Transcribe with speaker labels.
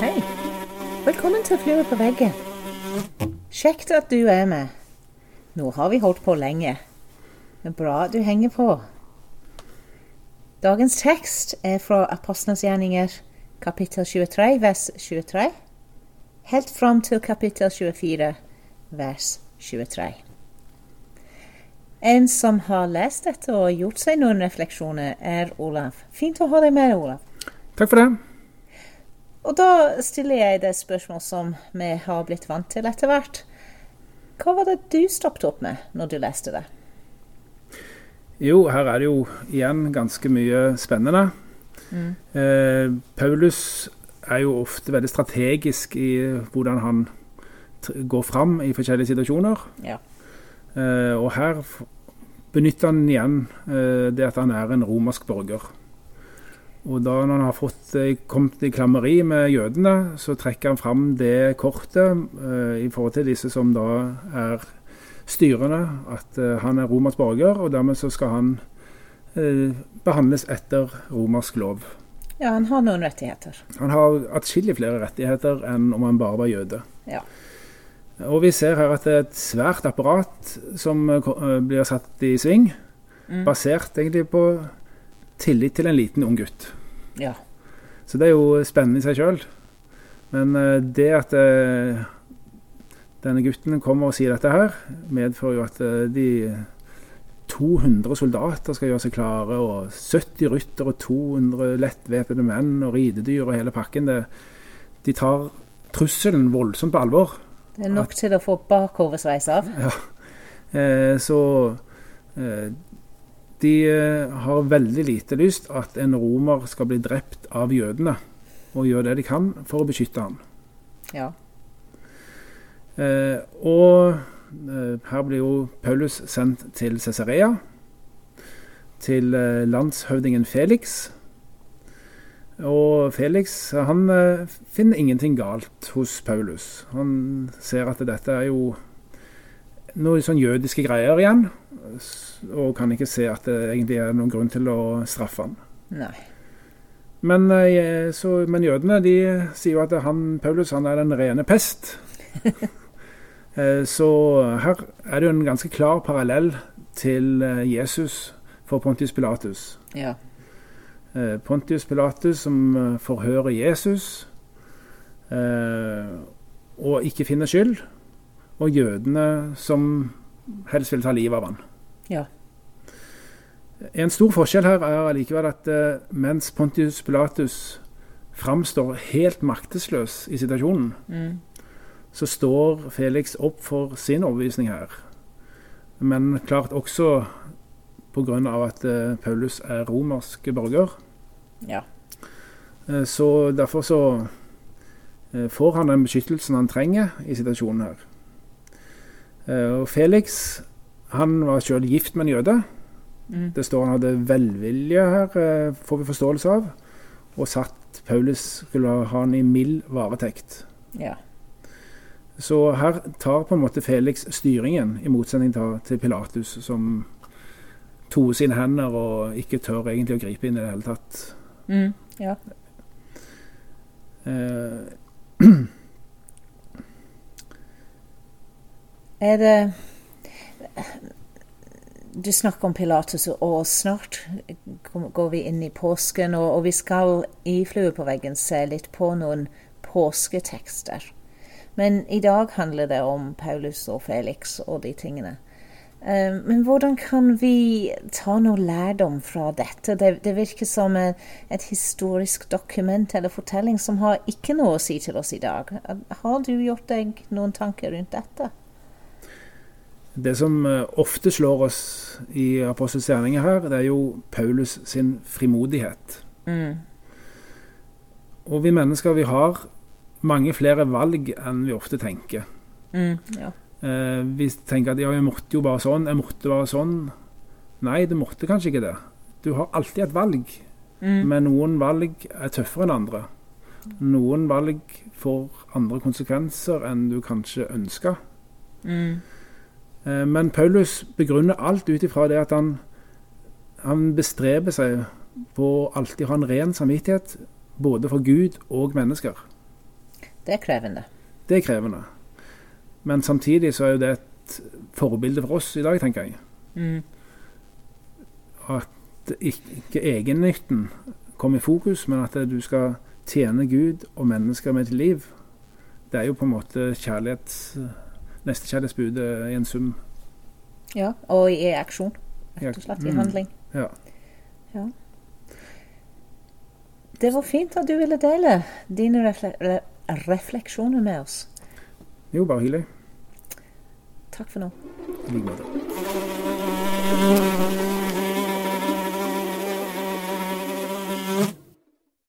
Speaker 1: Hei. Velkommen til Flue på veggen. Kjekt at du er med. Nå har vi holdt på lenge. Det er bra du henger på. Dagens tekst er fra Apostlenes gjerninger, kapittel 23, vers 23, helt fram til kapittel 24, vers 23. En som har lest dette og gjort seg noen refleksjoner, er Olav. Fint å ha deg med, Olav.
Speaker 2: Takk for det.
Speaker 1: Og da stiller jeg det spørsmål som vi har blitt vant til etter hvert. Hva var det du stoppet opp med når du leste det?
Speaker 2: Jo, her er det jo igjen ganske mye spennende.
Speaker 1: Mm.
Speaker 2: Eh, Paulus er jo ofte veldig strategisk i hvordan han går fram i forskjellige situasjoner.
Speaker 1: Ja.
Speaker 2: Eh, og her benytter han igjen eh, det at han er en romersk borger. Og da når han har fått, eh, kommet i klammeri med jødene, så trekker han fram det kortet eh, i forhold til disse som da er styrende, at han er romersk borger, og dermed så skal han eh, behandles etter romersk lov.
Speaker 1: ja, han har noen rettigheter.
Speaker 2: Han har atskillig flere rettigheter enn om han bare var jøde.
Speaker 1: Ja.
Speaker 2: Og vi ser her at det er et svært apparat som eh, eh, blir satt i sving,
Speaker 1: Mm.
Speaker 2: basert egentlig på tillit til en liten ung gutt.
Speaker 1: Ja.
Speaker 2: Så det er jo spennende i seg sjøl. Men eh, det at denne gutten kommer og sier dette her, medfører jo at de 200 soldater skal gjøre seg klare, og 70 rytter og 200 lettvæpnede menn og ridedyr og hele pakken. Det, de tar trusselen voldsomt på alvor.
Speaker 1: Det er nok til å få bakoversveis av.
Speaker 2: Eh, så eh, de eh, har veldig lite lyst at en romer skal bli drept av jødene, og gjør det de kan for å beskytte ham.
Speaker 1: Ja.
Speaker 2: Eh, og eh, her blir jo Paulus sendt til Cesarea, til eh, landshøvdingen Felix. Og Felix han eh, finner ingenting galt hos Paulus. Han ser at dette er jo noen sånn jødiske greier igjen, og kan ikke se at det egentlig er noen grunn til å straffe han.
Speaker 1: Nei.
Speaker 2: Men, eh, så, men jødene de sier jo at han, Paulus han er den rene pest. Eh, så her er det jo en ganske klar parallell til Jesus for Pontius Pilatus.
Speaker 1: Ja.
Speaker 2: Eh, Pontius Pilatus som eh, forhører Jesus eh, og ikke finner skyld, og jødene som helst vil ta livet av han.
Speaker 1: Ja.
Speaker 2: En stor forskjell her er allikevel at mens Pontius Pilatus framstår helt maktesløs i situasjonen,
Speaker 1: Mm.
Speaker 2: så står Felix opp for sin overbevisning her. Men klart også pga. at eh, Paulus er romersk borger.
Speaker 1: Ja.
Speaker 2: Eh, Så derfor så eh, får han den beskyttelsen han trenger i situasjonen her. Og Felix han var selv gift med en jøde.
Speaker 1: Mm.
Speaker 2: Det står han hadde velvilje her, får vi forståelse av. Og satt Paulus skulle ha han i mild varetekt.
Speaker 1: Ja.
Speaker 2: Så her tar på en måte Felix styringen, i motsetning til Pilatus, som toer sine hender og ikke tør egentlig å gripe inn i det hele tatt.
Speaker 1: Mm. Ja.
Speaker 2: Uh,
Speaker 1: Er det Du snakker om Pilatus, og snart går vi inn i påsken, og, og vi skal i Flue på veggen se litt på noen påsketekster. Men i dag handler det om Paulus og Felix og de tingene. Eh, Men hvordan kan vi ta noe lærdom fra dette? Det, det virker som et, et historisk dokument eller fortelling som har ikke noe å si til oss i dag. Har du gjort deg noen tanker rundt dette?
Speaker 2: det som eh, ofte slår oss i Apostels gjerninger her, det er jo Paulus sin frimodighet.
Speaker 1: Mm.
Speaker 2: Og vi mennesker vi har mange flere valg enn vi ofte tenker.
Speaker 1: Mm. Ja.
Speaker 2: Eh, vi tenker at ja, jeg måtte jo bare sånn, jeg måtte bare sånn. Nei, du måtte kanskje ikke det. Du har alltid et valg,
Speaker 1: Mm.
Speaker 2: men noen valg er tøffere enn andre. Noen valg får andre konsekvenser enn du kanskje ønsker.
Speaker 1: Mm.
Speaker 2: Eh, Men Paulus begrunner alt ut ifra det at han, han bestreber seg på å alltid ha en ren samvittighet, både for Gud og mennesker.
Speaker 1: Det er krevende.
Speaker 2: Det er krevende. Men samtidig så er jo det et forbilde for oss i dag, tenker jeg.
Speaker 1: Mm.
Speaker 2: At ikke egennytten kommer i fokus, men at du skal tjene Gud og mennesker med ditt liv. Det er jo på en måte kjærlighets, nestekjærlighetsbudet i en sum.
Speaker 1: Ja, og i aksjon. Rett og slett i
Speaker 2: Mm.
Speaker 1: handling.
Speaker 2: Ja.
Speaker 1: Ja. Det var fint at du ville dele dine refle refleksjoner med oss.
Speaker 2: Hyggelig.
Speaker 1: Takk for nå.
Speaker 2: I like måte.